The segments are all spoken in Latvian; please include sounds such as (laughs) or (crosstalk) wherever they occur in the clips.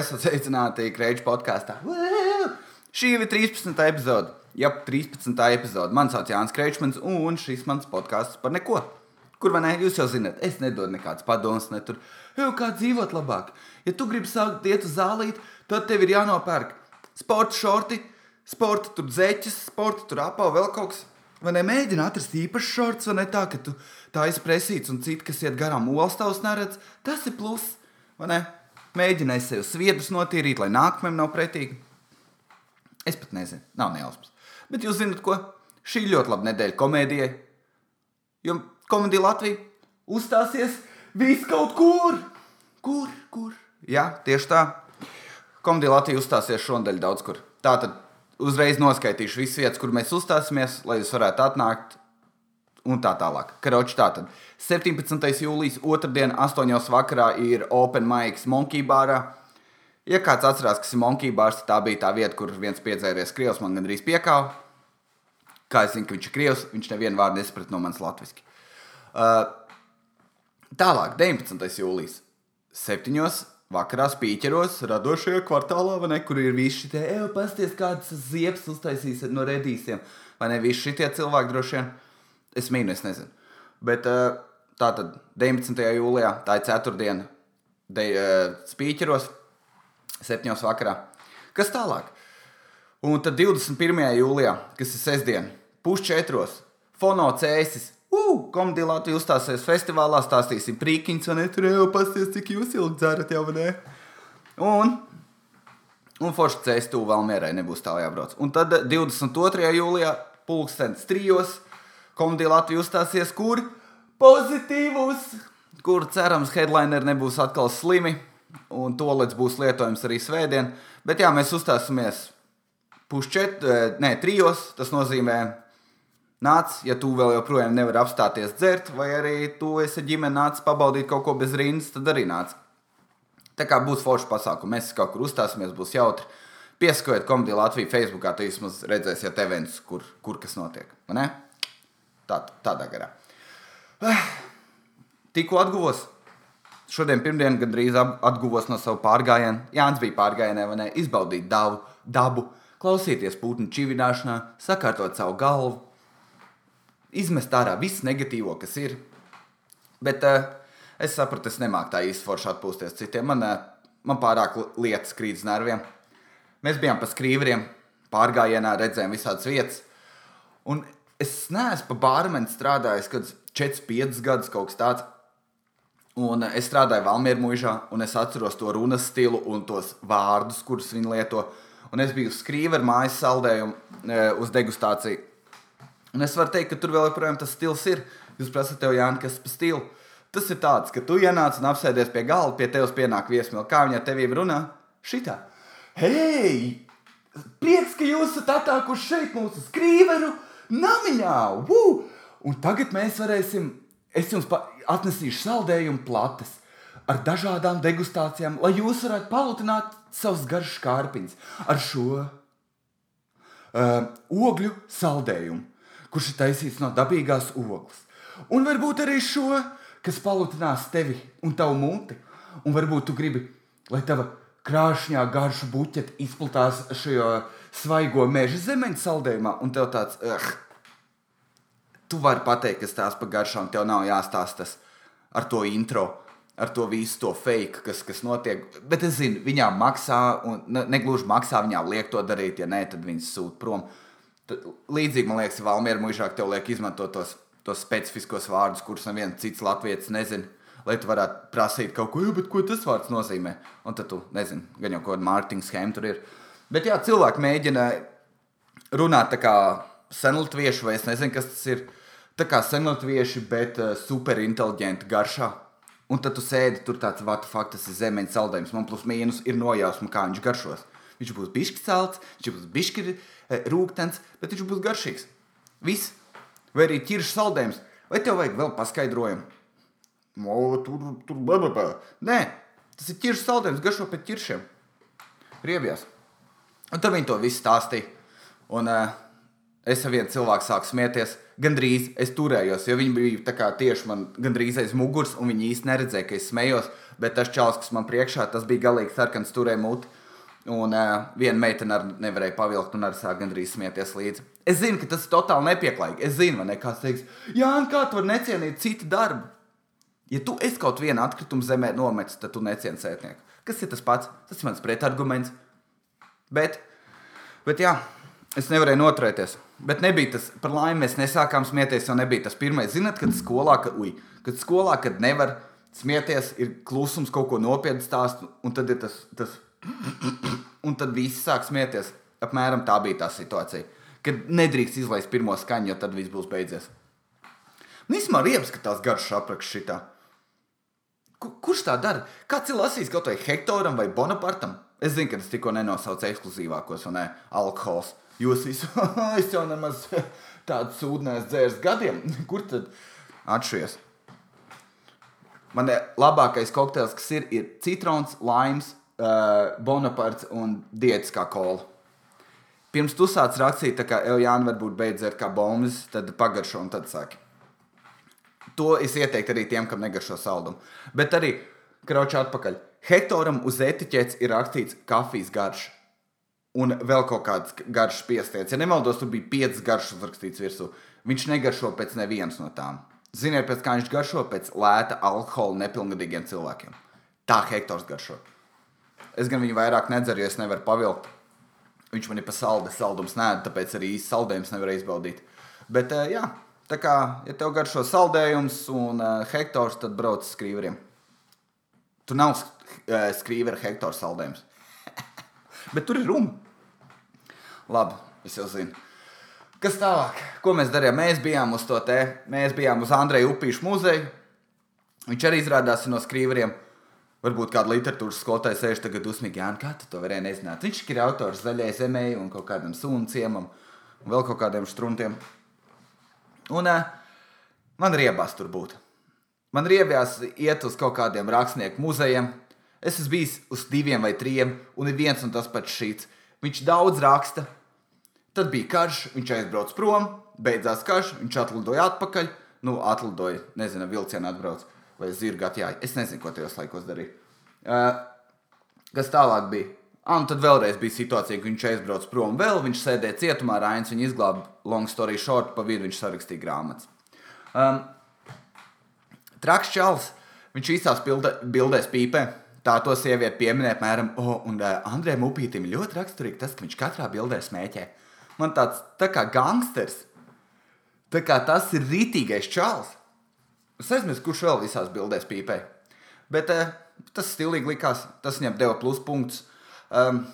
esat sveicināti Kreņķa podkāstā. Šī ir 13. epizode. Jā, 13. epizode. Man sauc Jānis Kreičmans, un šis mans podkāsts par neko. Kur man ne, jūs jau zināt, es nedodu nekādas padomas, ne tur, jau kā dzīvot labāk. Ja tu gribi sākt iet uz zālīt, tad tev ir jānopērk sporta šorti, sporta tur zeķes, sporta tur apā, vēl kaut kas. Vai ne mēģini atrast īpašs šorts, vai ne tā, ka tu tā izpresīts un citi, kas iet garām olstāvus neredz, tas ir pluss, vai ne? Mēģināju sev sviedrus notīrīt, lai nākamajam nav pretīgi. Es pat nezinu, nav nejausmas. Bet jūs zināt, ko? Šī ļoti laba nedēļa komēdijai. Jo komēdija Latvija uzstāsies vis kaut kur. Kur, kur? Jā, tieši tā. Komēdija Latvija uzstāsies šonadēļ daudz kur. Tātad uzreiz noskaitīšu visas vietas, kur mēs uzstāsimies, lai jūs varētu atnākt un tā tālāk. Karoči tātad 17. jūlijas otrdiena, 8. vakarā ir Open Mics Monkey Barā. Ja kāds atcerās, kas ir Monkey Bars, tā bija tā vieta, kur viens piedzēries krievs man gandrīz piekāva. Kā es zinu, ka viņš ir krievs, viņš nevienu vārdu nesaprata no manas latviski. Uh, tālāk, 19. jūlijas, 7. vakarā spīķeros, radošajā kvartālā, ne, kur ir visi šie, ej, pasties, kādas ziepes uztaisīs no redīsiem, vai ne, visi šie cilvēki droši vien. Es mīnu, es nezinu. Bet tā tad 19. jūlijā, tā ir ceturtdiena, de, spīķeros, 7. vakarā. Kas tālāk? Un tad 21. jūlijā, kas ir sestdiena, pusčetros, fono cēsis. Uh, Komēdija Latvijas uzstāsies festivālā, stāstīsim prīkiņus, un tur jau pasties, cik jūs ilgi dzerat jau, ne? Un, un forši cēsis tuvu vēl mierai, nebūs tā jābrauc. Un tad 22. jūlijā, pulkstens trijos, Komēdija Latvija uzstāsies, kur pozitīvus, kur cerams, headlineri nebūs atkal slimi, un to līdz būs lietojams arī svētdien. Bet jā, mēs uzstāsimies pusčet, ne, trijos. Tas nozīmē, nāc, ja tu vēl joprojām nevari apstāties dzert, vai arī tu esi ģimene nāc pabaudīt kaut ko bez rindas, tad arī nāc. Tā kā būs forši pasākumi, mēs kaut kur uzstāsimies, būs jautri. Piesakojiet komēdiju Latviju Facebookā, tad jūs redzēsiet eventus, kur, kur kas notiek. Ne? Tā, tādā garā. Ah, tikko atguvos. Šodien, pirmdien, gandrīz atguvos no sava pārgājiena. Jānis bija pārgājienē, vai ne? Izbaudīt dabu, dabu klausīties putnu čivināšanā, sakārtot savu galvu, izmest ārā visu negatīvo, kas ir. Bet uh, es sapratu, es nemāku tā īsti forši atpūsties citiem. Man, uh, man pārāk lietas krīt uz nerviem. Mēs bijām pa skrīveriem, pārgājienā, redzējām visādas vietas. Un es neesmu pa bārmeni strādājis, kad 4-5 gadus kaut kas tāds. Un es strādāju Valmieru mūžā, un es atceros to runas stilu un tos vārdus, kurus viņi lieto. Un es biju skrīveru mājas saldējumu e, uz degustāciju. Un es varu teikt, ka tur vēl joprojām tas stils ir. Jūs prasat, tev, Jānis, kas ir stils? Tas ir tāds, ka tu ienāc un apsēdies pie galda, pie tevis pienāk viesmīlība. Kā viņa tevī runā? Šitā. Hei! Prieks, ka jūs esat atnākuši šeit mūsu skrīveru! Namiņā! Woo! Un tagad mēs varēsim, es jums atnesīšu saldējumu plates ar dažādām degustācijām, lai jūs varētu palutināt savus garšas kārpiņus ar šo uh, ogļu saldējumu, kurš ir taisīts no dabīgās ogles. Un varbūt arī šo, kas palutinās tevi un tavu muti. Un varbūt tu gribi, lai tava krāšņā garšu buķete izplatās šajā svaigo meža zemeņa saldējumā, un tev tāds, uh, tu vari pateikt, kas tās pa garšām, tev nav jāstāsta tas ar to intro. Ar to visu to fake, kas, kas notiek. Bet es zinu, viņām maksā, un ne, negluži maksā, viņām liek to darīt. Ja nē, tad viņas sūta prom. Tad, līdzīgi, man liekas, Valmiera mūžāk tev liek izmantot tos, tos specifiskos vārdus, kurus neviens cits latviečs nezina lai tu varētu prasīt kaut ko, bet ko tas vārds nozīmē. Un tad tu nezini, gan jau kāda mārketinga schēma tur ir. Bet jā, cilvēki mēģina runāt tā kā senlatvieši, vai es nezinu, kas tas ir. Tā kā senlatvieši, bet uh, superinteliģenti garšā. Un tad tu sēdi tur tāds, the fuck, tas ir zemeņa saldējums. Man plus mīnus ir nojausma, kā viņš garšos. Viņš būs bišķi celts, viņš būs bišķi uh, rūkstošs, bet viņš būs garšīgs. Viss. Vai arī ķiršs saldējums. Vai tev vajag vēl paskaidrojumu? No, tur, tur, blablabla. Nē, tas ir ķiršs saldējums, garšo pēc ķiršiem. Riebjās. Un tad viņi to visu stāstīja. Un uh, Es ar vienu cilvēku sāku smieties, gandrīz es turējos, jo viņi bija kā tieši man gandrīz aiz muguras, un viņi īsti neredzēja, ka es smējos. Bet tas čels, kas man priekšā, tas bija galīgi sarkans, turēja muti. Un uh, viena meitene arī nevarēja pavilkt, un arī sāk gandrīz smieties līdzi. Es zinu, ka tas ir totāli nepieklājīgi. Es zinu, vai ne kāds teiks, Jā, kā tu vari necienīt citu darbu? Ja tu esi kaut vienu atkritumu zemē nometis, tad tu necieni sētnieku. Kas ir tas pats? Tas ir mans pretarguments. Bet, bet jā, es nevarēju noturēties. Bet nebija tas, par laimi, mēs nesākām smieties, jo nebija tas pirmais. Zināt, kad skolā, ka, uj, kad skolā, kad nevar smieties, ir klusums, kaut ko nopietnu stāst, un tad ir tas, tas (clears throat) un tad visi sāk smieties. Apmēram tā bija tā situācija. Kad nedrīkst izlaist pirmo skaņu, jo tad viss būs beidzies. Nu, īstenībā riebs, ka tās garšas apraksts šitā. Kur, kurš tā dara? Kāds ir lasījis kaut vai Hektoram vai Bonapartam? Es zinu, ka tas tikko nenosauc ekskluzīvākos un ne alkohols. Jūs visi, (laughs) es jau nemaz tādu sūdu neesmu dzēris gadiem. (laughs) Kur tad atšķies? Man labākais kokteils, kas ir, ir citrons, laims, uh, Bonaparts un diētiskā kola. Pirms tu sāc rakstīt, ka Eljāna varbūt beidz ar kā bombas, tad pagaršo un tad sāki. To es ieteiktu arī tiem, kam negaršo saldumu. Bet arī kraučā atpakaļ. Hektoram uz etiķetes ir rakstīts kafijas garš. Un vēl kaut kāds garš piestiets. Ja nemaldos, tur bija piecas garšas uzrakstīts virsū. Viņš negaršo pēc nevienas no tām. Ziniet, pēc kā viņš garšo? Pēc lēta alkohola nepilngadīgiem cilvēkiem. Tā hektors garšo. Es gan viņu vairāk nedzeru, jo es nevaru pavilkt. Viņš man ir pa saldu, saldums nē, tāpēc arī īsti saldējums nevar izbaudīt. Bet, uh, jā, tā kā, ja tev garšo saldējums un uh, hektors, tad brauc uz skrīveriem. Tur nav uh, skrīvera hektors saldējums. (laughs) Bet tur ir runa. Labi, es jau zinu. Kas tālāk? Ko mēs darījām? Mēs bijām uz to te, mēs bijām uz Andreja Upīšu muzeju. Viņš arī izrādās no skrīveriem. Varbūt kāda literatūras skolotāja sēž tagad dusmīgi, Jā, kā tu to varēji nezināt. Viņš ir autors zaļai zemē un kaut kādam sunciemam un vēl kaut kādiem struntiem. Un uh, man riebās tur būt. Man riebjās iet uz kaut kādiem rakstnieku muzejiem. Es esmu bijis uz diviem vai trim, un ir viens un tas pats šīs. Viņš daudz raksta. Tad bija karš, viņš aizbrauca prom, beidzās karš, viņš atlidoja atpakaļ. Nu, atlidoja, nezinu, vilcienā atbrauc vai zirga atjāja. Es nezinu, ko tajos laikos darīja. Uh, kas tālāk bija? Ah, un tad vēlreiz bija situācija, ka viņš aizbrauca prom vēl, viņš sēdēja cietumā, Rainis viņu izglāba, long story short, pa vidu viņš sarakstīja grāmatas. Um, Traks čels, viņš īstās bilde, bildēs pīpē. Tā to sieviete pieminēja, apmēram, oh, un uh, Andrejam Upītam ļoti raksturīgi tas, ka viņš katrā bildē smēķē. Man tāds tā kā gangsters, tā kā tas ir rītīgais čels. Es aizmirsu, kurš vēl visās bildēs pīpēja. Bet uh, tas stilīgi likās, tas viņam deva pluspunktus. Um,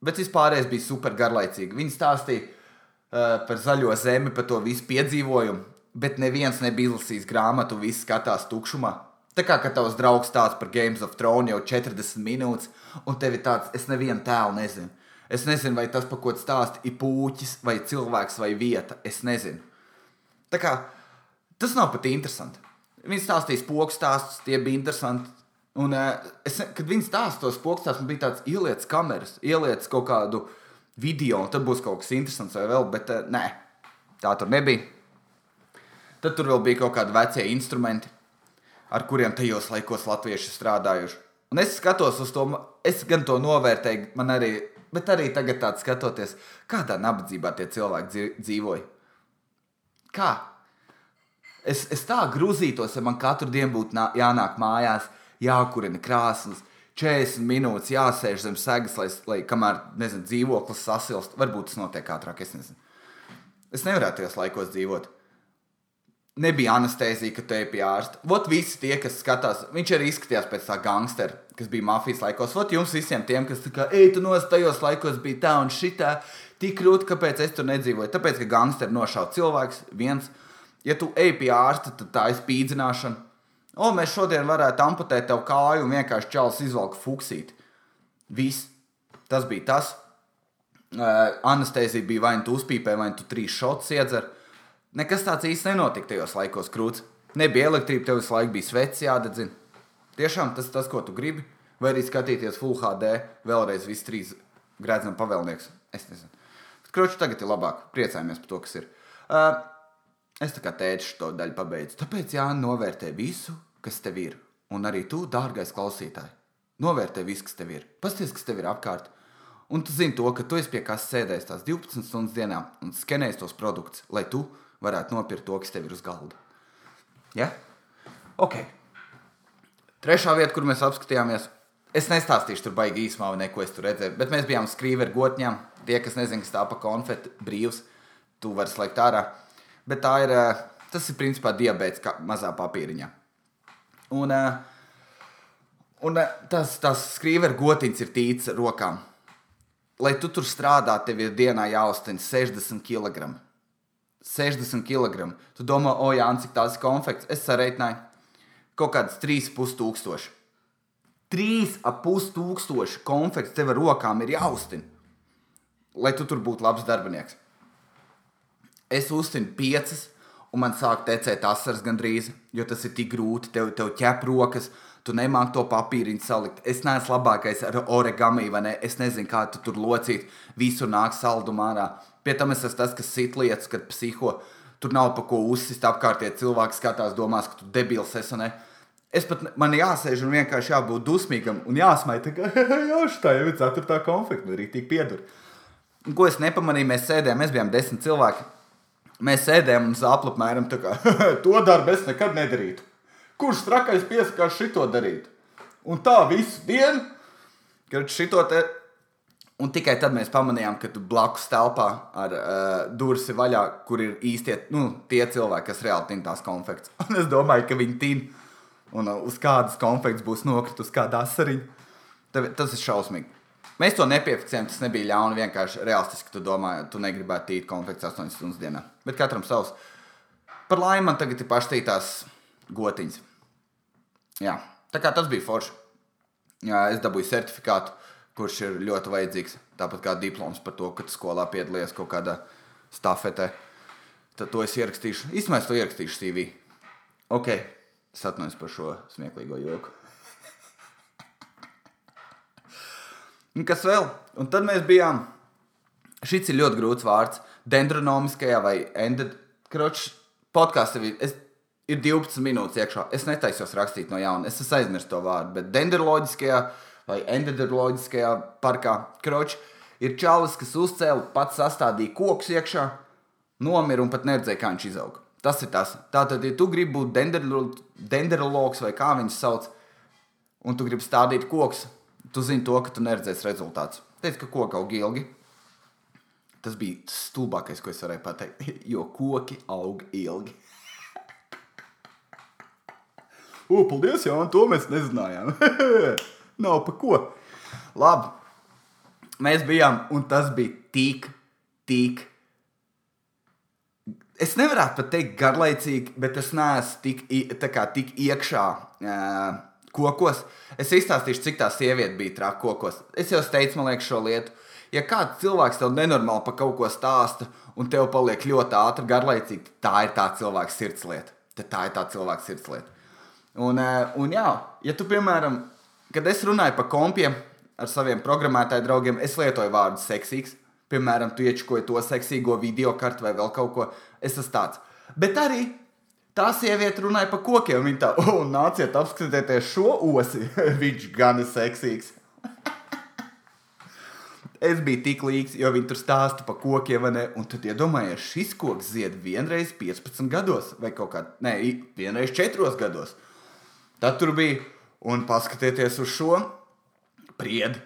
bet vispārējais bija super garlaicīgi. Viņi stāstīja uh, par zaļo zemi, par to visu piedzīvojumu, bet neviens nebija izlasījis grāmatu, visi skatās tukšumā. Tā kā tavs draugs stāsta par Games of Thrones jau 40 minūtes, un tev ir tāds, es nevienu tēlu nezinu. Es nezinu, vai tas, par ko stāsta, ir puķis, vai cilvēks, vai vieta. Es nezinu. Tā kā tas nav pat interesanti. Viņi stāstīja spoku stāstus, tie bija interesanti. Un, uh, es, kad viņi stāstīja tos spoku stāstus, man bija tāds ieliec kameras, ieliec kaut kādu video, un tad būs kaut kas interesants vai vēl, bet uh, nē, tā tur nebija. Tad tur vēl bija kaut kādi vecie instrumenti, ar kuriem tajos laikos latvieši strādājuši. Un es skatos uz to, es gan to novērtēju, man arī, bet arī tagad tāds skatoties, kādā nabadzībā tie cilvēki dzīvoja. Kā? Es, es tā grūzītos, ja man katru dienu būtu nā, jānāk mājās, jākurina krāsnes, 40 minūtes jāsēž zem segas, lai, lai kamēr nezinu, dzīvoklis sasilst. Varbūt tas notiek ātrāk, es nezinu. Es nevarētu tajos laikos dzīvot. Nebija anestezija, ka te ir pie ārsta. Vot visi tie, kas skatās, viņš arī izskatījās pēc tā gangstera, kas bija mafijas laikos. Vot jums visiem tiem, kas tā kā, ej, tu nos tajos laikos bija tā un šitā, tik krūti, kāpēc es tur nedzīvoju. Tāpēc, ka gangsteri nošauja cilvēks viens Ja tu ej pie ārsta, tad tā ir spīdzināšana. O, mēs šodien varētu amputēt tev kāju un vienkārši čels izvelk fuksīt. Viss. Tas bija tas. Uh, anestezija bija vai nu tu uzpīpē, vai nu tu trīs šots iedzer. Nekas tāds īsti nenotika tajos laikos krūts. Nebija elektrība, tev visu laiku bija sveci jādedzina. Tiešām tas tas, ko tu gribi. Vai arī skatīties Full HD, vēlreiz viss trīs grēdzam pavēlnieks. Es nezinu. Kroči tagad ir labāk. Priecājamies par to, kas ir. Uh, es tā kā tēču to daļu pabeidzu. Tāpēc Jānis novērtē visu, kas tev ir. Un arī tu, dārgais klausītāj, novērtē visu, kas tev ir. Pasties, kas tev ir apkārt. Un tu zini to, ka tu esi pie kā sēdējis tās 12 stundas dienā un skenējis tos produktus, lai tu varētu nopirkt to, kas tev ir uz galda. Ja? Ok. Trešā vieta, kur mēs apskatījāmies, es nestāstīšu tur baigi īsumā, neko es tur redzēju, bet mēs bijām skrīveri gotņām. Tie, kas nezina, kas tā pa konfeti brīvs, tu vari slēgt ārā. Bet tā ir, eh, tas ir principā diabetes mazā papīriņā. Un, eh, un eh, tas, tas skrīveri gotiņš ir tīts rokām. Lai tu tur strādā, tev ir dienā jāuzten 60 kg. 60 kg. Tu domā, o, jā, cik tās ir konfekts. Es sareitināju kaut kādas 3,5 tūkstoši. 3,5 tūkstoši konfekts tev ar rokām ir jāuztina, lai tu tur būtu labs darbinieks. Es uztinu piecas, un man sāk tecēt asaras gandrīz, jo tas ir tik grūti. Tev, tev ķep rokas, tu nemāki to papīriņu salikt. Es neesmu labākais ar origami, vai ne? Es nezinu, kā tu tur locīt. Visur nāk saldumā ārā. Pie tam es esmu tas, kas sit lietas, kad psiho. Tur nav pa ko uzsist apkārtējie cilvēki skatās, domās, ka tu debils esi. Ne? Es pat man jāsēž un vienkārši jābūt dusmīgam un jāsmaida. Tā kā (laughs) jā, tā jau ir ceturtā konfekta, arī tik piedur. Un, ko es nepamanīju, mēs sēdējām, mēs bijām desmit cilvēki. Mēs sēdējām un tā kā (laughs) to darbu es nekad nedarītu. Kurš trakais piesakās šito darīt? Un tā visu dienu, kad šito te. Un tikai tad mēs pamanījām, ka tu blakus telpā ar uh, durvis ir vaļā, kur ir īstie nu, tie cilvēki, kas reāli tin tās konfekts. (laughs) Un es domāju, ka viņi tin, un uh, uz kādas konfekts būs nokritus kādā asariņā. Tas ir šausmīgi. Mēs to nepiefiksējām, tas nebija ļauni. Vienkārši realistiski tu domā, tu negribētu tīt konfekts 8 stundas dienā. Bet katram savs. Par laimi man tagad ir paštītās gotiņas. Jā, tā kā tas bija forši. Jā, es dabūju certifikātu, kurš ir ļoti vajadzīgs. Tāpat kā diploms par to, ka tu skolā piedalījies kaut kādā stafetē. Tad to es ierakstīšu. Īstenībā es to ierakstīšu CV. Ok, es atvainojos par šo smieklīgo joku. Un kas vēl? Un tad mēs bijām. Šis ir ļoti grūts vārds. Dendronomiskajā vai endokroča podkāstā ir 12 minūtes iekšā. Es netaisos rakstīt no jauna. Es aizmirsu to vārdu. Bet dendroloģiskajā vai endokroģiskajā parkā kroča ir čalis, kas uzcēla pats sastādīja kokus iekšā, nomira un pat neredzēja, kā viņš izauga. Tas ir tas. Tātad, ja tu gribi būt dendrologs vai kā viņus sauc, un tu gribi stādīt kokus, tu zini to, ka tu neredzēsi rezultātus. Teic, ka koki aug ilgi. Tas bija stulbākais, ko es varēju pateikt. (laughs) Jo koki aug ilgi. (laughs) O, paldies, Jā, to mēs nezinājām. (laughs) Nav pa ko. Labi. Mēs bijām, un tas bija tik, tik. Es nevaru pat teikt garlaicīgi, bet es neesmu tik, kā, tik iekšā. Uh, kokos. Es izstāstīšu, cik tā sieviete bija traka kokos. Es jau teicu, man liekas, šo lietu. Ja kāds cilvēks tev nenormāli par kaut ko stāsta, un tev paliek ļoti ātri, garlaicīgi, tā ir tā cilvēka sirdslieta. Tad tā ir tā cilvēka sirdslieta. Un, eh, un jā, ja tu, piemēram, kad es runāju par kompiem ar saviem programmētāju draugiem, es lietoju vārdu seksīgs. Piemēram, tu iečkoji to seksīgo video kartu vai vēl kaut ko. Es esmu tāds. Bet arī Tā sieviete runāja par kokiem. Viņa tā, oh, nāciet, apskatieties šo osi. (laughs) Viņš gan ir seksīgs. (laughs) es biju tik līdzīgs, jo viņi tur stāsta par kokiem. Un tad iedomājieties, šis koks zied vienreiz 15 gados, vai kaut kā, ne, vienreiz 4 gados. Tad tur bija, un paskatieties uz šo priedu.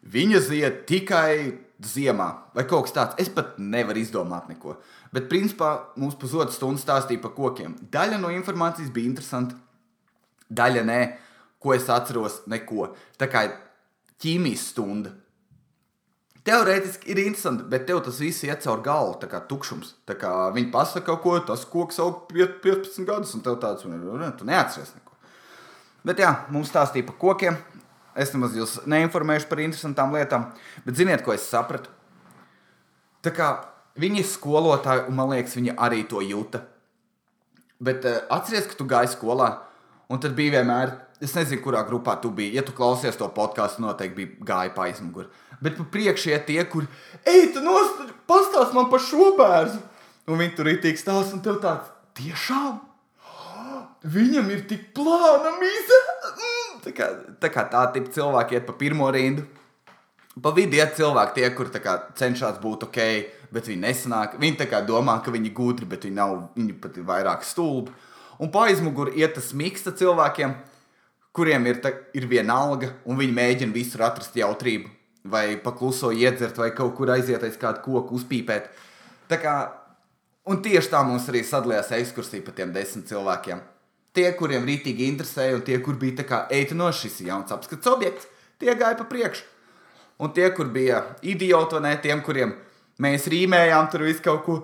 Viņa zied tikai ziemā, vai kaut kas tāds. Es pat nevaru izdomāt neko. Bet, principā, mums pusotru stundu stāstīja par kokiem. Daļa no informācijas bija interesanta, daļa nē, ko es atceros, neko. Tā kā ķīmijas stunda. Teorētiski ir interesanti, bet tev tas viss iet caur galvu, tā kā tukšums. Tā kā viņi pasaka kaut ko, tas koks aug 15 gadus, un tev tāds - tu neatceries neko. Bet jā, mums stāstīja par kokiem. Es nemaz jūs neinformēšu par interesantām lietām, bet ziniet, ko es sapratu? Tā kā Viņa ir skolotāja, un man liekas, viņa arī to jūta. Bet uh, atceries, ka tu gāji skolā, un tad bija vienmēr es nezinu, kurā grupā tu biji. Ja tu klausies to podkāstu, noteikti bija gāja pa aizmuguri. Bet pa priekšu iet tie, kur, ej, tu nostāj, pastāst man par šo bērnu. Un viņi tur ir tik stāsts, un tev tāds tiešām. Viņam ir tik plāna mīza. Mm, tā kā tā, kā tā tipa cilvēki iet pa pirmo rindu. Pa vidu iet cilvēki, tie, kur kā, cenšas būt ok, bet viņi nesanāk. Viņi kā, domā, ka viņi gudri, bet viņi nav. Viņi pat ir vairāk stulbi. Un pa aizmuguri iet tas miksta cilvēkiem, kuriem ir, ta, ir viena alga, un viņi mēģina visur atrast jautrību, vai pakluso iedzert, vai kaut kur aiziet aiz kādu koku uzpīpēt. Tā kā, un tieši tā mums arī sadalījās ekskursija pa tiem desmit cilvēkiem. Tie, kuriem rītīgi interesēja, un tie, kur bija tā kā eita no šis jauns apskats objekts, tie gāja pa priekšu. Un tie, kur bija idioti, vai ne, tiem, kuriem mēs rīmējām, tur visu kaut ko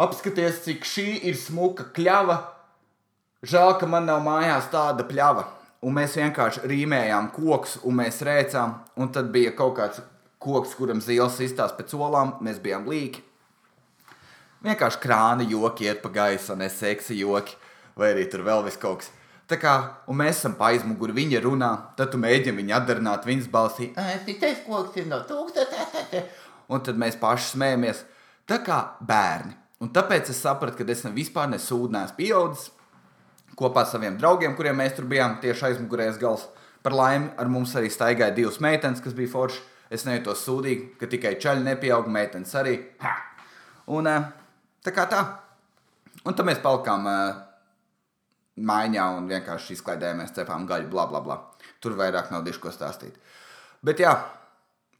apskaties, cik šī ir smuka kļava. Žēl, ka man nav mājās tāda pļava. Un mēs vienkārši rīmējām kokus, un mēs rēcām. Un tad bija kaut kāds koks, kuram zils izstāsta pēc olām, mēs bijām līķi. Vienkārši krāna joki iet pa gaisu, un es seksi joki vai arī tur vēl vis kaut kas. Tā kā mēs esam aizmuguri, viņa runā, tad tu mēģini viņu atdarināt viņas balsī. Tas koks ir no tūkstoša. Un tad mēs paši smējamies. Tā kā bērni. Un tāpēc es sapratu, ka es ne vispār nesūdnēs pieaudzis kopā ar saviem draugiem, kuriem mēs tur bijām tieši aizmugurējais gals. Par laimi ar mums arī staigāja divas meitenes, kas bija forši. Es nejūtos sūdīgi, ka tikai čaļi nepieauga, meitenes arī. Ha! Un tā kā tā. Un tad mēs palikām maiņā un vienkārši izklaidējāmies, cepām gaļu, bla, bla, bla. Tur vairāk nav dišu ko stāstīt. Bet jā,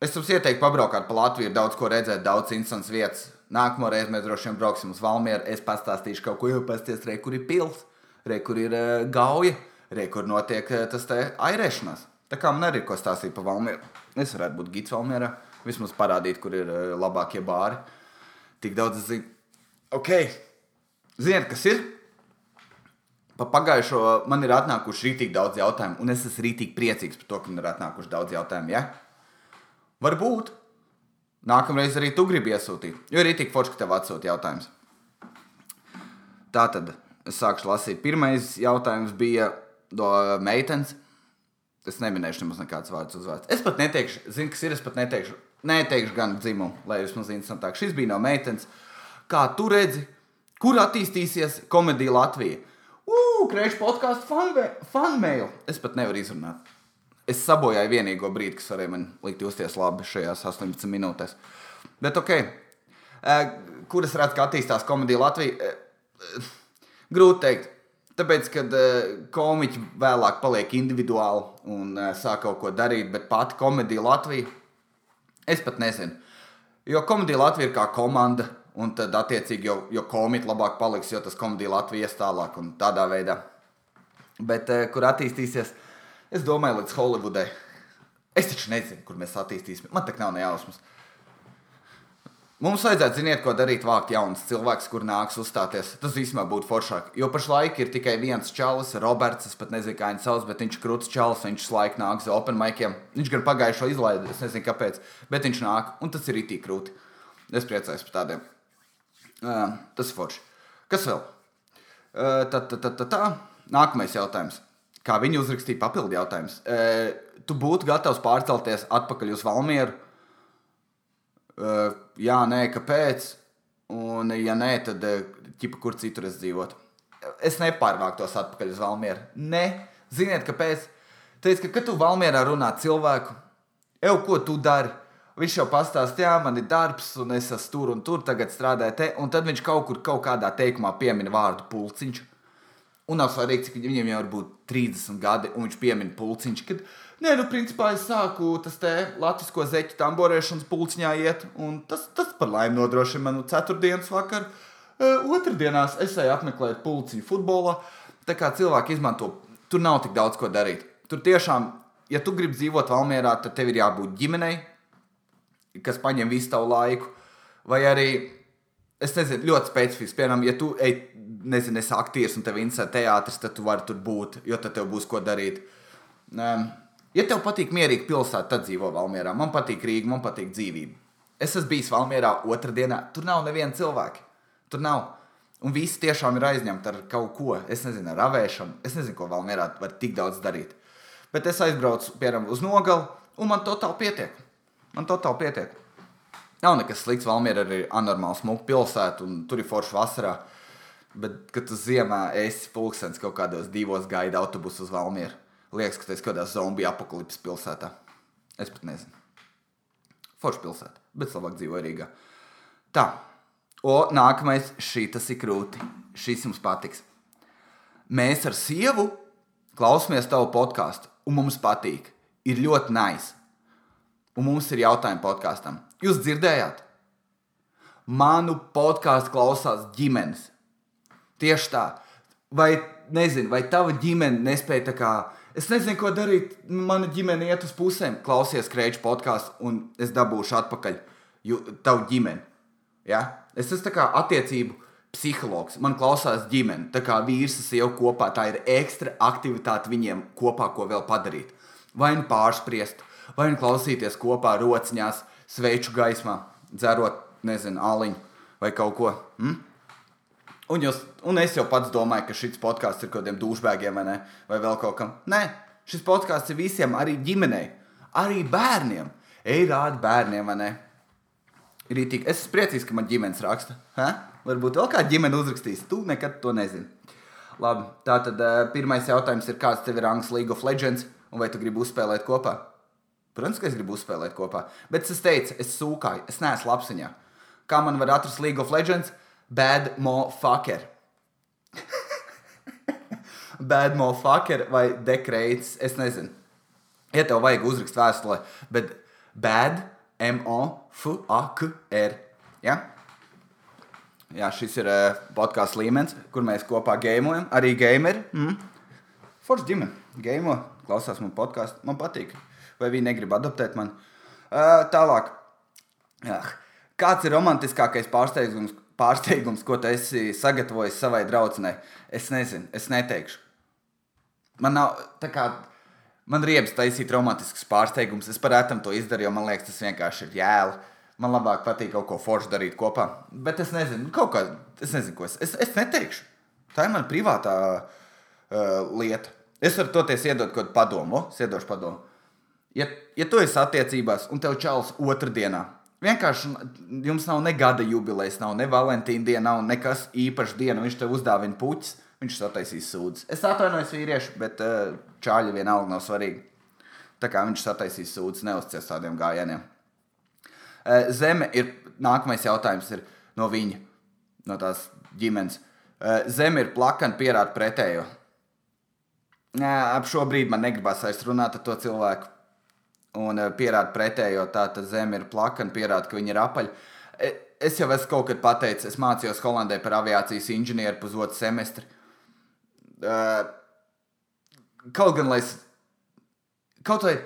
es jums ieteiktu pabraukāt pa Latviju, ir daudz ko redzēt, daudz interesants vietas. Nākamā reize mēs droši vien brauksim uz Valmieru. Es pastāstīšu kaut ko, jau pasties, re, kur ir pils, re, kur ir uh, gauja, re, kur notiek uh, tas te airēšanās. Tā kā man arī ir ko stāstīt par Valmieru. Es varētu būt gids Valmierā, vismaz parādīt, kur ir uh, labākie bāri. Tik daudz es zinu. Ok, ziniet, kas ir? Pa pagājušo man ir atnākuši rītīgi daudz jautājumu, un es esmu rītīgi priecīgs par to, ka man ir atnākuši daudz jautājumu. Ja? Varbūt nākamreiz arī tu gribi iesūtīt, jo ir rītīgi forši, ka tev atsūta jautājums. Tā tad es sākšu lasīt. Pirmais jautājums bija no meitenes. Es neminēšu nemaz nekādus vārdus uzvārds. Es pat neteikšu, zinu, kas ir. Es pat neteikšu, neteikšu gan dzimumu, lai jūs man interesantāk. Šis bija no meitenes. Kā tu redzi, kur attīstīsies komēdija Latvijā? Krēšņa podkāstu fanmēlu. Es pat nevaru izrunāt. Es sabojāju vienīgo brīdi, kas varēja man likt justies labi šajās 18 minūtēs. Bet, ok, kur es redzu, ka attīstās komēdija Latvijā? Grūti pateikt. Tāpēc, kad komiķi vēlāk paliek individuāli un sāk kaut ko darīt, bet pati komēdija Latvija, es pat nezinu. Jo komēdija Latvija ir kā komanda Un tad, attiecīgi, jo, jo komiķi labāk paliks, jo tas komēdija Latvijas tālāk un tādā veidā. Bet eh, kur attīstīsies, es domāju, līdz Holivudai. Es taču nezinu, kur mēs attīstīsimies. Man tā nav nejausmas. Mums vajadzētu zināt, ko darīt, vākt jaunus cilvēkus, kur nāks uzstāties. Tas vispār būtu foršāk. Jo pašlaik ir tikai viens čalis, Roberts. Es pat nezinu, kā viņš sauc, bet viņš ir krūts čalis. Viņš laik nāk uz open maikiem. Viņš gan pagājušo izlaidi, es nezinu, kāpēc. Bet viņš nāk, un tas ir itī krūti. Es priecājos par tādiem. Uh, tas ir forši. Kas vēl? Uh, tā, tā, tā, tā, tā. Nākamais jautājums. Kā viņi uzrakstīja papildu jautājumus? Uh, tu būtu gatavs pārcelties atpakaļ uz Valmieru? Uh, jā, nē, kāpēc? Un, ja nē, tad ķipa, kur citur es dzīvotu. Es nepārvāktos atpakaļ uz Valmieru. Nē, ziniet, kāpēc? Tāpēc, ka, kad tu Valmierā runā cilvēku, jau ko tu dari? Viņš jau pastāstīja, jā, man ir darbs, un es esmu tur un tur, tagad strādāju te. Un tad viņš kaut kur, kaut kādā teikumā piemin vārdu pulciņš. Un nav svarīgi, cik viņam jau būt 30 gadi, un viņš piemin pulciņš. Kad, nē, nu, principā es sāku tas te latvisko zeķu tamborēšanas pulciņā iet, un tas, tas par laimi nodrošina manu ceturtdienas vakaru. Uh, otrdienās es eju apmeklēt pulciņu futbolā. Tā kā cilvēki izmanto, tur nav tik daudz ko darīt. Tur tiešām, ja tu gribi dzīvot Valmjerā, tad tev ir jābūt ģimenei, kas paņem visu tavu laiku. Vai arī, es nezinu, ļoti specifiski, piemēram, ja tu ej, nezinu, esi aktieris un tev interesē teātris, tad tu vari tur būt, jo tad tev būs ko darīt. Um, ja tev patīk mierīga pilsēta, tad dzīvo Valmjerā. Man patīk Rīga, man patīk dzīvība. Es esmu bijis Valmjerā otrdienā, tur nav neviena cilvēka. Tur nav. Un visi tiešām ir aizņemti ar kaut ko. Es nezinu, ar avēšanu. Es nezinu, ko Valmjerā var tik daudz darīt. Bet es aizbraucu piemēram uz nogalu, un man totāli pietiek. Man totāli pietiek. Nav nekas slikts. Valmiera arī ir anormāls smuka pilsēta, un tur ir forša vasarā. Bet, kad tu ziemā esi pulkstenis kaut kādos divos gaida autobusu uz Valmieru, liekas, ka tas ir kaut kādā zombiju apakalipses pilsētā. Es pat nezinu. Forša pilsēta, bet labāk dzīvo Rīgā. Tā, o, nākamais, šī tas ir krūti. Šis jums patiks. Mēs ar sievu klausāmies tavu podkāstu, un mums patīk. Ir ļoti nice. Un mums ir jautājumi podkāstam. Jūs dzirdējāt? Manu podkāstu klausās ģimenes. Tieši tā. Vai, nezinu, vai tava ģimene nespēja tā kā. Es nezinu, ko darīt. Mana ģimene iet uz pusēm, klausies krēču podkāstu, un es dabūšu atpakaļ ju, tavu ģimeni. Ja? Es esmu kā attiecību psihologs. Man klausās ģimene, tā kā vīrs un sieva kopā. Tā ir ekstra aktivitāte viņiem kopā, ko vēl padarīt. Vai nu pārspriest, vai nu klausīties kopā rociņās, sveču gaismā, dzerot, nezinu, aliņu vai kaut ko. Mm? Un, jūs, un es jau pats domāju, ka šis podkāsts ir kaut kādiem dušbēgiem vai, ne? vai vēl kaut kam. Nē, šis podkāsts ir visiem, arī ģimenei, arī bērniem. Ej, rādi bērniem, vai ne? Rītīgi. Es esmu priecīgs, ka man ģimenes raksta. Ha? Varbūt vēl kāda ģimene uzrakstīs. Tu nekad to nezini. Labi, tā tad uh, pirmais jautājums ir, kāds tev ir rangs League of Legends, un vai tu gribi uzspēlēt kopā? Protams, ka es gribu uzspēlēt kopā, bet es teicu, es sūkāju, es neesmu lapsiņā. Kā man var atrast League of Legends? Bad motherfucker. Bad motherfucker vai dekrēts, es nezinu. Ja tev vajag uzrakst vēstulē, bet bad, M-O-F-A-K-R. Ja? Jā, šis ir uh, podkāsts līmenis, kur mēs kopā gēmojam. Arī gameri. Mm. Forši ģimene. Gēmo, klausās man podkāstu. Man patīk. Vai viņi negrib adoptēt mani? Uh, tālāk. Jā. Kāds ir romantiskākais pārsteigums, pārsteigums, ko tu esi sagatavojis savai draudzenei? Es nezinu, es neteikšu. Man nav tā kā. Man riebs taisīt romantisks pārsteigums. Es parētam to izdarīju, jo man liekas, tas vienkārši ir jēli. Man labāk patīk kaut ko foršu darīt kopā. Bet es nezinu, kaut kā, es nezinu, ko es, es, es neteikšu. Tā ir mana privātā uh, lieta. Es varu toties iedot kaut kādu padomu, iedošu padomu. Ja, ja tu esi attiecībās un tev čels otrdienā, vienkārši jums nav ne gada jubilejas, nav ne Valentīna diena, nav nekas īpašs diena, viņš tev uzdāvina puķis, viņš sataisīs sūdzes. Es atvainojos vīrieši, bet uh, čāļi vienalga nav svarīgi. Tā kā viņš sataisīs sūdzes, neuzcies tādiem gājieniem. Uh, zeme ir nākamais jautājums ir no viņa, no tās ģimenes. Uh, zeme ir plakana, pierāda pretējo. Nē, ap šo brīdi man negribas vairs runāt ar to cilvēku. Un uh, pierāda pretējo, tā tad zeme ir plakana, pierāda, ka viņi ir apaļi. Es jau esmu kaut kad pateicis, es mācījos Holandē par aviācijas inženieru pusotru semestri. Uh, kaut gan, lai es. Kaut vai.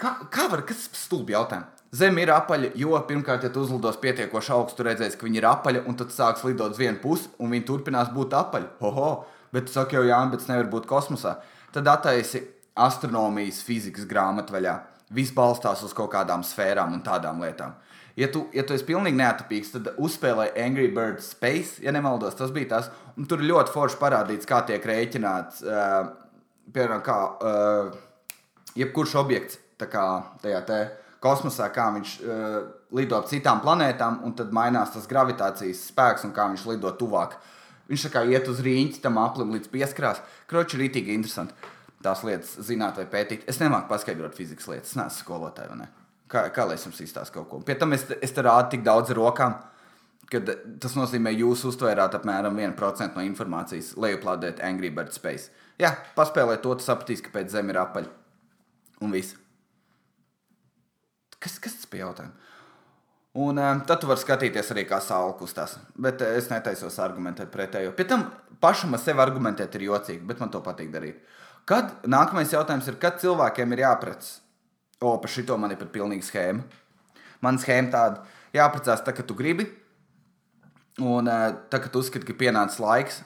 Kā, kā var, kas stulbi jautājumi? Zeme ir apaļa, jo pirmkārt, ja tu uzlidos pietiekoši augstu, redzēsi, ka viņi ir apaļi, un tad sāks lidot uz vienu pusi, un viņi turpinās būt apaļi. Hoho! Bet tu saki, jau jā, bet tas nevar būt kosmosā. Tad attaisi astronomijas, fizikas grāmatveļā. Viss balstās uz kaut kādām sfērām un tādām lietām. Ja tu, ja tu esi pilnīgi neatapīgs, tad uzspēlē Angry Birds Space, ja nemaldos, tas bija tas. Un tur ļoti forši parādīts, kā tiek rēķināts, uh, piemēram, kā uh, jebkurš objekts kā, tajā te kosmosā, kā viņš uh, lido ap citām planētām, un tad mainās tas gravitācijas spēks un kā viņš lido tuvāk. Viņš kā iet uz rīņķi tam aplim līdz pieskarās. Kroči rītīgi interesanti tās lietas zināt vai pētīt. Es nemāku paskaidrot fizikas lietas, es neesmu skolotāja. Ne? Kā, kā lai es jums izstāstu kaut ko? Pie tam es, es te rādu tik daudz ar rokām, ka tas nozīmē, ka jūs uztvērāt apmēram 1% no informācijas, lejuplādēt Angry Bird Space. Jā, paspēlēt to, tu sapratīsi, ka pēc zemes ir apaļ. Un viss. Kas, kas tas bija jautājums? Un um, tad tu vari skatīties arī, kā saule kustās. Bet uh, es netaisos argumentēt pretējo. Pēc tam pašam ar sevi argumentēt ir jocīgi, bet man to patīk darīt. Kad nākamais jautājums ir, kad cilvēkiem ir jāprecas? O, par šito man ir pat pilnīga schēma. Man schēma tāda, jāprecās tā, ka tu gribi. Un uh, tā, ka tu uzskati, ka pienācis laiks,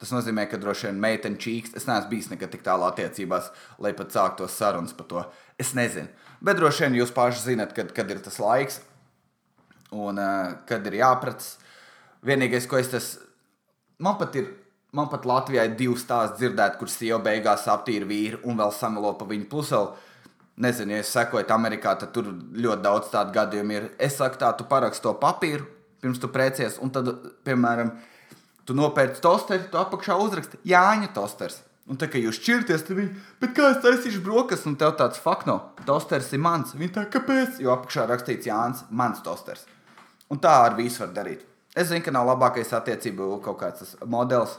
tas nozīmē, ka droši vien meitene čīkst. Es neesmu bijis nekad tik tālu attiecībās, lai pat sāktos sarunas par to. Es nezinu. Bet droši vien jūs paši zinat, kad, kad ir tas laiks un uh, kad ir jāprats. Vienīgais, ko es tas, man pat ir Man pat Latvijā ir divi stāsti dzirdēti, kur sieva beigās aptīra vīru un vēl samelo pa viņu puseli. Nezinu, ja sekojat Amerikā, tad tur ļoti daudz tādu gadījumu ir. Es saku, tā, tu paraksti to papīru, pirms tu precies, un tad, piemēram, tu nopērci tosteri, tu apakšā uzraksti Jāņa tosters. Un tā kā jūs šķirties, tad viņi, bet kā es taisīšu brokastis, un tev tāds fakno, tosters ir mans. Viņi tā, kāpēc? Jo apakšā rakstīts Jānis, mans tosters. Un tā ar visu var darīt. Es zinu, ka nav labākais attiecību kaut kāds modelis.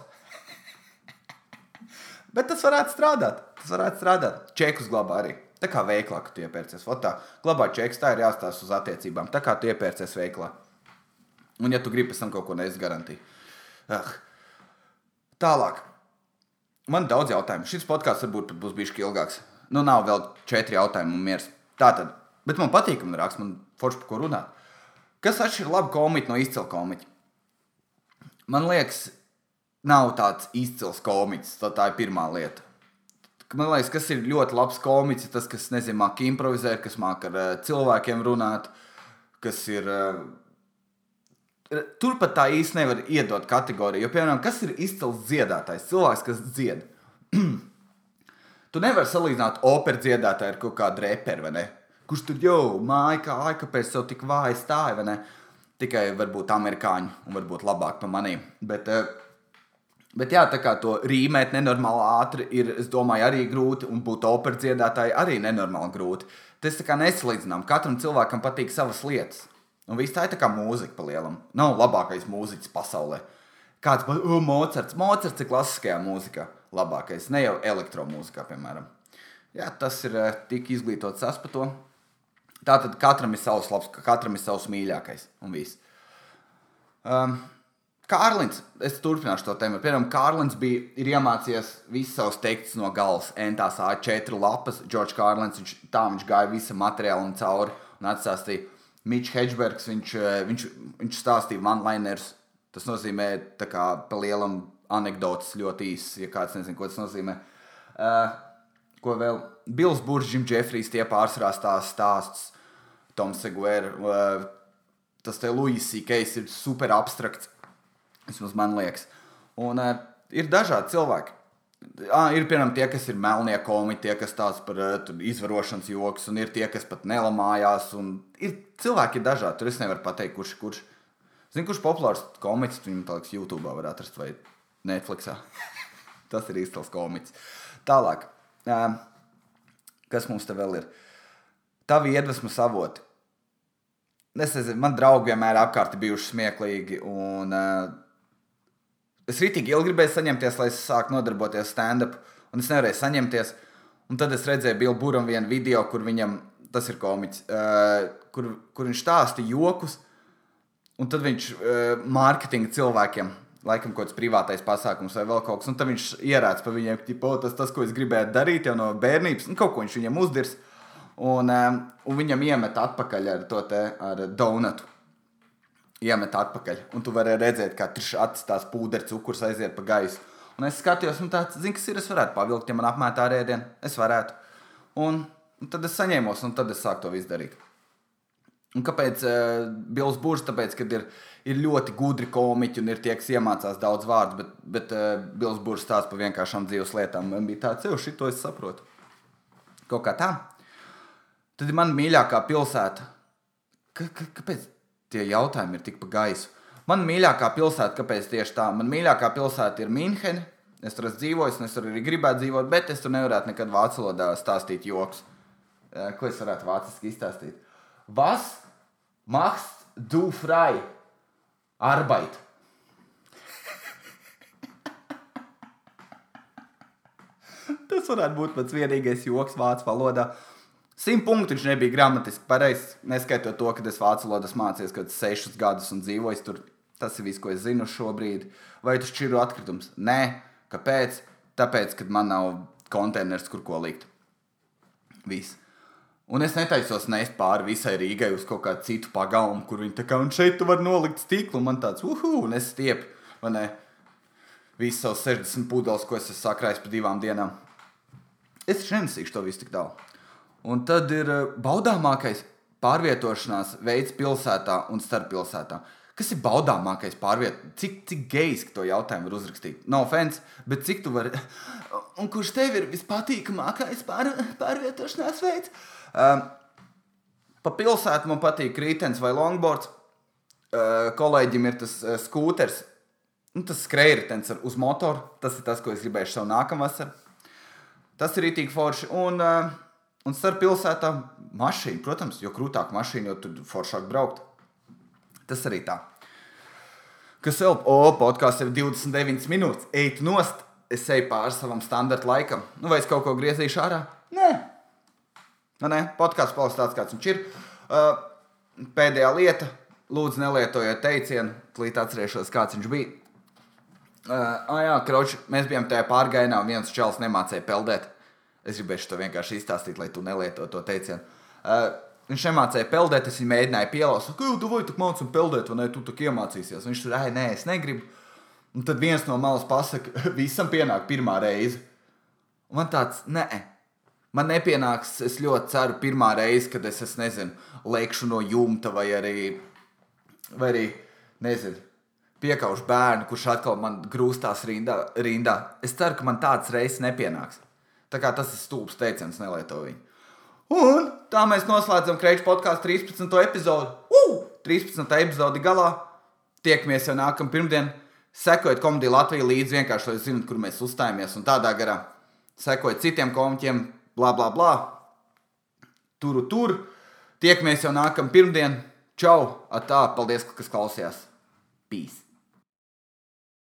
Bet tas varētu strādāt. Tas varētu strādāt. Čekus glabā arī. Tā kā veiklā, ka tu iepērcies. Otā, glabā čekus, tā ir jāstāsta uz attiecībām. Tā kā tu iepērcies veiklā. Un, ja tu gribi pēc tam kaut ko neesi garantī. Ah. Tālāk. Man ir daudz jautājumu. Šis podkāsts varbūt būs bijis ilgāks. Nu, nav vēl četri jautājumi un miers. Tā tad. Bet man patīk, man raksta, man forši par ko runāt. Kas atšķir labu komiķu no izcila komiķa? Man liekas, nav tāds izcils komiķis. Tā, tā ir pirmā lieta. Man liekas, kas ir ļoti labs komiķis, tas, kas nezinu, māca improvizēt, kas māca ar uh, cilvēkiem runāt, kas ir. Uh, Turpat tā īsti nevar iedot kategoriju. Jo, piemēram, kas ir izcils dziedātājs? Cilvēks, kas dzied. (clears throat) tu nevari salīdzināt operas dziedātāju ar kaut kādu reperu, vai ne? Kurš tur jau māja, kā ai, kāpēc tev tik vāji stāja, vai ne? Tikai varbūt amerikāņi un varbūt labāk par maniem. Bet, uh, bet jā, tā kā to rīmēt nenormāli ātri ir, es domāju, arī grūti, un būt operas dziedātāji arī nenormāli grūti. Tas tā kā nesalīdzinām. Katram cilvēkam patīk savas lietas. Un viss tā ir tā kā mūzika pa lielam. Nav labākais mūziķis pasaulē. Kāds pat oh, Mocards. Mocards ir klasiskajā mūzikā labākais, ne jau elektromūzikā, piemēram. Jā, tas ir uh, tik izglītots es par to. Tātad katram ir savs labs, katram ir savs mīļākais un viss. Um, Kārlins, es turpināšu to tēmu. Piemēram, Kārlins bija iemācījies visus savus tekstus no galvas. Entās A4 lapas, Džordžs Kārlins, viņš, tā viņš gāja visa materiālu cauri un atstāstīja Mičs Hedžbergs, viņš, eh, viņš, viņš stāstīja one-liners. Tas nozīmē, kā pa lielam anekdotas ļoti īss, ja kāds nezina, ko tas nozīmē. Uh, ko vēl? Bills Burģis, Jim Jeffrijs, tie pārsvarā stāsta stāsts. Toms Seguer, uh, tas te Luisī Keis ir super abstrakts. Vismaz man liekas. Un uh, ir dažādi cilvēki. Ah, ir piemēram tie, kas ir melnie komiķi, tie, kas tāds par uh, izvarošanas joks, un ir tie, kas pat nelamājās. Ir cilvēki ir dažādi. Tur es nevaru pateikt, kurš ir kurš. Zinu, kurš populārs komiķis viņam tālāk YouTube var atrast vai Netflixā. (laughs) Tas ir īstens komiķis. Tālāk, uh, kas mums te vēl ir? Tavi iedvesmas avoti. Es nezinu, man draugi vienmēr apkārt bijuši smieklīgi. Un, uh, Es rītīgi ilgi gribēju saņemties, lai es sāktu nodarboties stand-up, un es nevarēju saņemties. Un tad es redzēju Billu Buram vienu video, kur viņam, tas ir komiķis, uh, kur, kur viņš stāsta jokus, un tad viņš uh, mārketinga cilvēkiem, laikam kaut kāds privātais pasākums vai vēl kaut kas, un tad viņš ierāds par viņiem, ka tas, tas, ko es gribēju darīt jau no bērnības, un kaut ko viņš viņam uzdirs, un, um, un viņam iemet atpakaļ ar to te, ar donatu iemet atpakaļ. Un tu vari redzēt, kā tur atstās pūderis, cukurs aiziet pa gaisu. Un es skatījos, un tāds, zinu, kas ir, es varētu pavilkt, ja man apmētā rēdienu. Es varētu. Un, un tad es saņēmos, un tad es sāku to visu darīt. Un kāpēc uh, Bills Būrs? Tāpēc, ka ir, ir ļoti gudri komiķi un ir tie, kas iemācās daudz vārdu, bet, bet uh, Bills Būrs stāsta par vienkāršām dzīves lietām. Man bija tāds, jau šito es saprotu. Kaut kā tā. Tad ir mana mīļākā pilsēta. K kāpēc? Tie jautājumi ir tik pa gaisu. Man mīļākā pilsēta, kāpēc tieši tā? Man mīļākā pilsēta ir Mīnhena. Es tur esmu dzīvojis, un es tur arī gribētu dzīvot, bet es tur nevarētu nekad vācu valodā stāstīt joks. Ko es varētu vāciski izstāstīt? Was machst du frei? Arbeit. (laughs) Tas varētu būt pats vienīgais joks vācu valodā. Simt punktu viņš nebija gramatiski pareizs, neskaitot to, ka es vācu valodas mācījos kaut kādus sešus gadus un dzīvoju tur. Tas ir viss, ko es zinu šobrīd. Vai tas ir atkritums? Nē, kāpēc? Tāpēc, ka man nav konteiners, kur ko likt. Viss. Un es netaisos nest pāri visai Rīgai uz kaut kādu citu pagalmu, kur viņi tā kā un šeit tu vari nolikt stiklu. Un man tāds, uhu, un es stiepu, vai ne? Visu savus 60 pudeles, ko es esmu sakrājis pa divām dienām. Es nenesīšu to visu tik tālu. Un tad ir eh, baudāmākais pārvietošanās veids pilsētā un starp pilsētām. Kas ir baudāmākais pārvietojums? Cik, cik gejs to jautājumu var uzrakstīt? No offense, bet cik tu vari. (laughs) Un kurš tev ir vispatīkamākais pār, pārvietošanās veids? Um, pa pilsētu man patīk rītens vai longboards. Uh, kolēģim ir tas uh, skūters. Nu, tas skrejritens uz motoru. Tas ir tas, ko es gribēju savu nākamā vasaru. Tas ir rītīgi forši. Un, uh, un starp pilsētām mašīna, protams, jo krūtāk mašīna, jo tur foršāk braukt. Tas arī tā. Kas vēl? O, podkāsts ir 29 minūtes. Eit nost, es eju pāri savam standarta laikam. Nu, vai es kaut ko griezīšu ārā? Nē, nu, nē podkāsts paliks tāds, kāds viņš ir. Uh, pēdējā lieta, lūdzu, nelietojiet teicienu, līdz atcerēšos, kāds viņš bija. Uh, ah, jā, kroči, mēs bijām tajā pārgājienā, un viens čels nemācīja peldēt. Es gribēju to vienkārši izstāstīt, lai tu nelietotu to teicienu. Uh, Viņš nemācīja peldēt, es viņu mēģināju pielāgot. Kā tu vai tu mācīji peldēt, vai ne? Tu tā iemācīsies. Viņš tur, nē, es negribu. Un tad viens no malas pasakā, (laughs) visam pienāk pirmā reize. Un man tāds, nē, man nepienāks. Es ļoti ceru, pirmā reize, kad es, es nezinu, lēkšu no jumta vai arī, vai arī nezinu, piekaušu bērnu, kurš atkal man grūstās rindā, rindā. Es ceru, ka man tāds reizes nepienāks. Tā kā tas ir stulbs teiciens, nelieto viņu. Un tā mēs noslēdzam Kreņķa podkāstu 13. epizodi. Uh! 13. epizodi galā. Tiekamies jau nākamā pirmdiena. Sekojiet komēdijai Latvijā līdzi, vienkārši lai zinātu, kur mēs uzstājamies un tādā garā. Sekojiet citiem komiķiem, bla, bla, bla. Tur, tur. Tiekamies jau nākamā pirmdiena. Čau! Atā, paldies, kas klausījās! Peace!